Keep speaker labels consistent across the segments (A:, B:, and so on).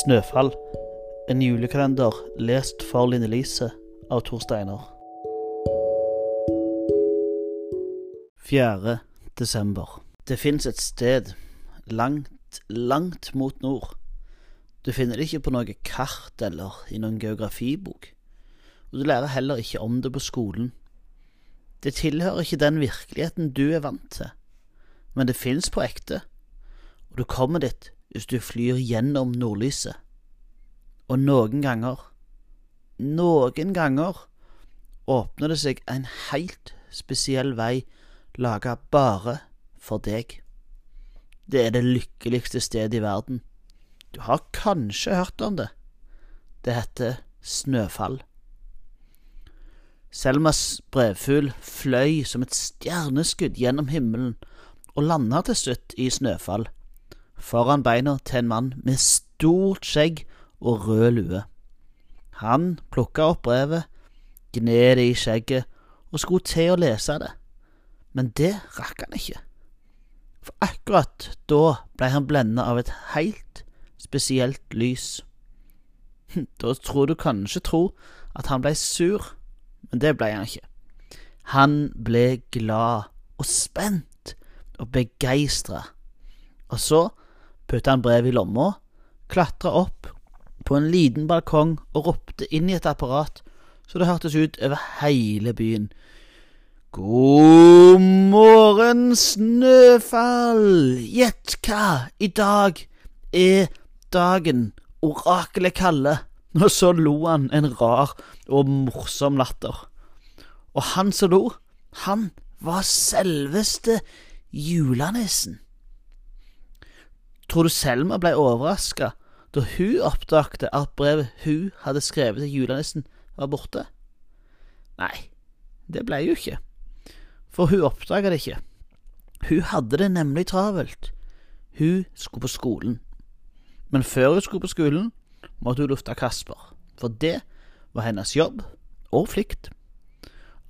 A: Snøfall. En julekalender lest for Line Lise av Tor Steiner. 4. desember. Det fins et sted langt, langt mot nord. Du finner det ikke på noe kart eller i noen geografibok, og du lærer heller ikke om det på skolen. Det tilhører ikke den virkeligheten du er vant til, men det fins på ekte, og du kommer dit hvis du flyr gjennom nordlyset. Og noen ganger, noen ganger, åpner det seg en helt spesiell vei laga bare for deg. Det er det lykkeligste stedet i verden. Du har kanskje hørt om det. Det heter Snøfall. Selmas brevfugl fløy som et stjerneskudd gjennom himmelen og landa til slutt i Snøfall foran beina til en mann med stort skjegg og rød lue. Han plukka opp brevet, gned det i skjegget og skulle til å lese det, men det rakk han ikke. For akkurat da ble han blenda av et helt spesielt lys. Da tror du kanskje tro at han ble sur, men det ble han ikke. Han ble glad og spent og begeistra, og så putta han brevet i lomma, klatra opp på en liten balkong og ropte inn i et apparat så det hørtes ut over hele byen. God morgen, Snøfall! Gjett hva, i dag er dagen oraklet kaller. Og så lo han en rar og morsom latter. Og han som lo, han var selveste julenissen. Tror du Selma ble overraska da hun oppdagte at brevet hun hadde skrevet til julenissen, var borte? Nei, det ble hun ikke, for hun oppdaga det ikke. Hun hadde det nemlig travelt. Hun skulle på skolen. Men før hun skulle på skolen, måtte hun lufte Kasper, for det var hennes jobb og plikt.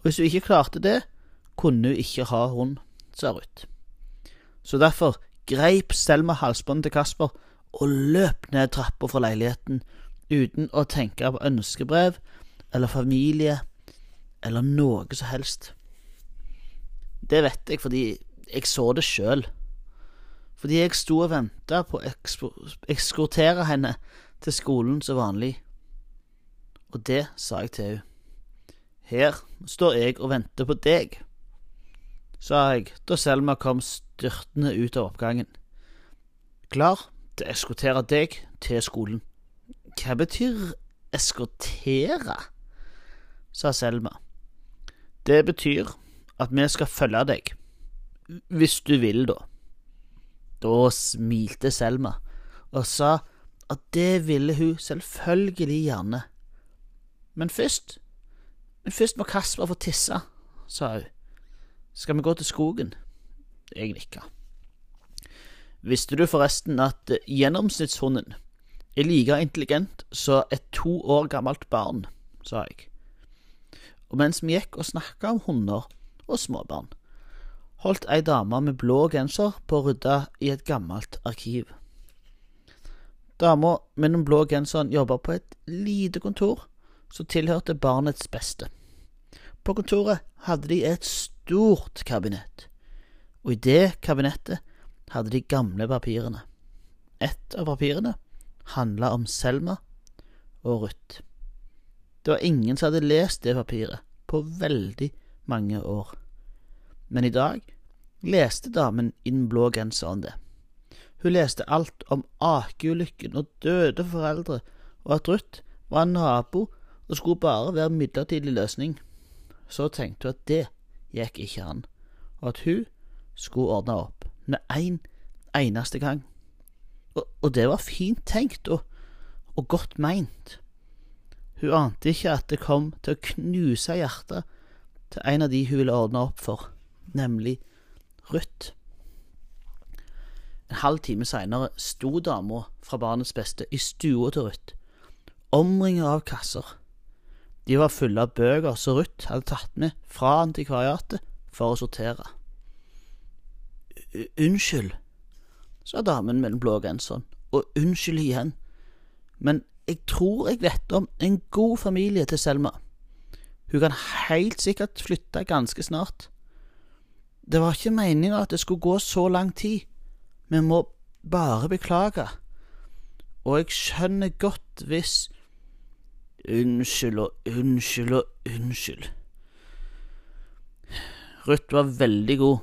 A: Og hvis hun ikke klarte det, kunne hun ikke ha hund, sa Ruth. Så derfor greip Selma halsbåndet til Kasper og løp ned trappa fra leiligheten uten å tenke på ønskebrev eller familie eller noe som helst. Det vet jeg fordi jeg så det sjøl. Fordi jeg sto og venta på å ekskortere henne til skolen som vanlig. Og det sa jeg til henne. Her står jeg og venter på deg, sa jeg da Selma kom styrtende ut av oppgangen. Klar til å eskortere deg til skolen. Hva betyr eskortere? sa Selma. Det betyr at vi skal følge deg. Hvis du vil, da. Da smilte Selma og sa at det ville hun selvfølgelig gjerne. Men først Men først må Kasper få tisse, sa hun. Skal vi gå til skogen? Jeg nikka. Visste du forresten at gjennomsnittshunden er like intelligent som et to år gammelt barn, sa jeg. Og mens vi gikk og snakka om hunder og småbarn, holdt ei dame med blå genser på å rydde i et gammelt arkiv. Dama med den blå genseren jobba på et lite kontor som tilhørte barnets beste. På kontoret hadde de et stort kabinett og i det kabinettet hadde de gamle papirene. Et av papirene handla om Selma og Ruth. Det var ingen som hadde lest det papiret på veldig mange år. Men i dag leste damen i den blå genseren det. Hun leste alt om akeulykken og døde foreldre, og at Ruth var en nabo og skulle bare være midlertidig løsning. Så tenkte hun at det gikk ikke an, og at hun skulle ordne opp med en eneste gang. Og, og det var fint tenkt og, og godt meint. Hun ante ikke at det kom til å knuse hjertet til en av de hun ville ordne opp for, nemlig Ruth. En halv time seinere sto dama fra Barnets Beste i stua til Ruth, omringa av kasser. De var fulle av bøker som Ruth hadde tatt med fra antikvariatet for å sortere. Unnskyld, sa damen med den blå genseren, og unnskyld igjen. men jeg tror jeg vet om en god familie til Selma. Hun kan helt sikkert flytte ganske snart. Det var ikke meninga at det skulle gå så lang tid. Vi må bare beklage. Og jeg skjønner godt hvis Unnskyld og unnskyld og unnskyld. Ruth var veldig god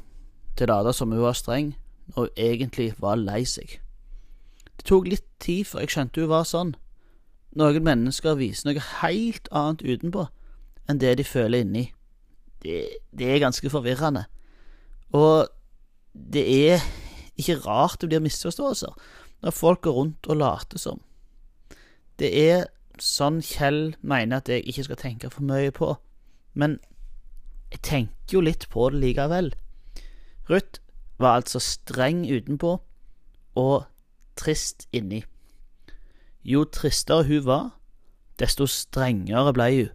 A: til å late som hun var streng, når hun egentlig var lei seg. Det tok litt tid før jeg skjønte hun var sånn. Noen mennesker viser noe helt annet utenpå enn det de føler inni. Det, det er ganske forvirrende. Og det er ikke rart det blir misforståelser når folk går rundt og later som. Det er sånn Kjell mener at jeg ikke skal tenke for mye på, men jeg tenker jo litt på det likevel. Ruth var altså streng utenpå og trist inni. Jo tristere hun var, desto strengere ble hun.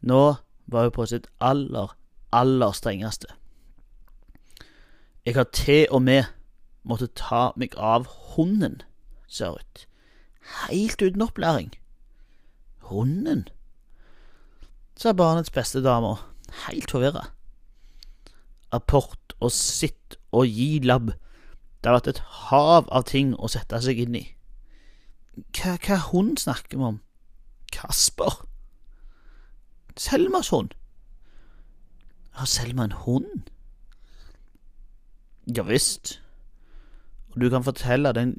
A: Nå var hun på sitt aller, aller strengeste. Jeg har til og med måttet ta meg av hunden, sa Ruth. Helt uten opplæring. Hunden? sa barnets beste dame, helt forvirra. Apport og sitt og gi labb. Det har vært et hav av ting å sette seg inn i. Hva, hva hund snakker vi om? Kasper? Selmas hund? Har Selma en hund? Ja visst. Og du kan fortelle den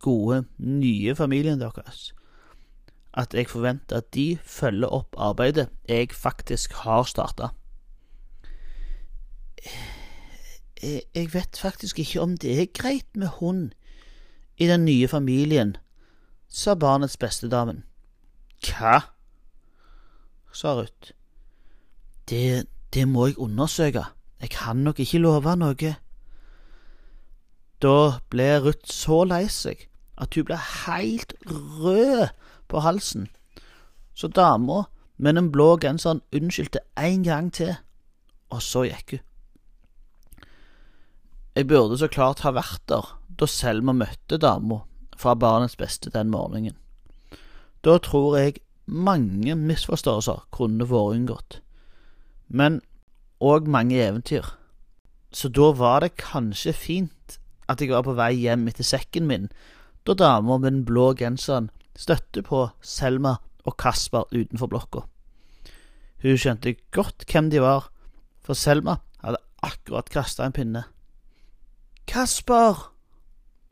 A: gode, nye familien deres at jeg forventer at de følger opp arbeidet jeg faktisk har starta. Jeg, jeg vet faktisk ikke om det er greit med hund i den nye familien, sa barnets bestedamen. Hva? sa Ruth. Det, det må jeg undersøke, jeg kan nok ikke love noe. Da ble Ruth så lei seg at hun ble helt rød på halsen, så dama med den blå genseren unnskyldte en gang til, og så gikk hun. Jeg burde så klart ha vært der da Selma møtte dama fra Barnets Beste den morgenen. Da tror jeg mange misforståelser kunne vært unngått, men òg mange eventyr. Så da var det kanskje fint at jeg var på vei hjem etter sekken min, da dama med den blå genseren støtte på Selma og Kasper utenfor blokka. Hun skjønte godt hvem de var, for Selma hadde akkurat kasta en pinne. Kasper!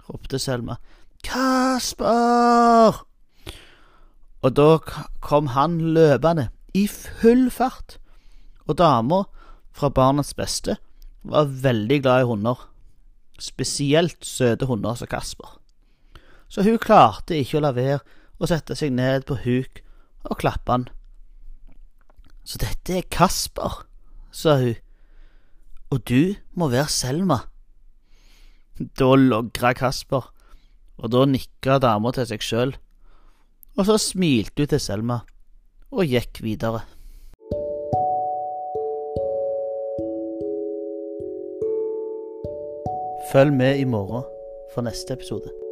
A: ropte Selma. Kasper! Og da kom han løpende, i full fart, og dama, fra barnets beste, var veldig glad i hunder spesielt søte hunder som Kasper. Så hun klarte ikke å la være å sette seg ned på huk og klappe han. Så dette er Kasper, sa hun, og du må være Selma. Da logra Kasper, og da nikka dama til seg sjøl, og så smilte hun til Selma og gikk videre. Følg med i morgen for neste episode.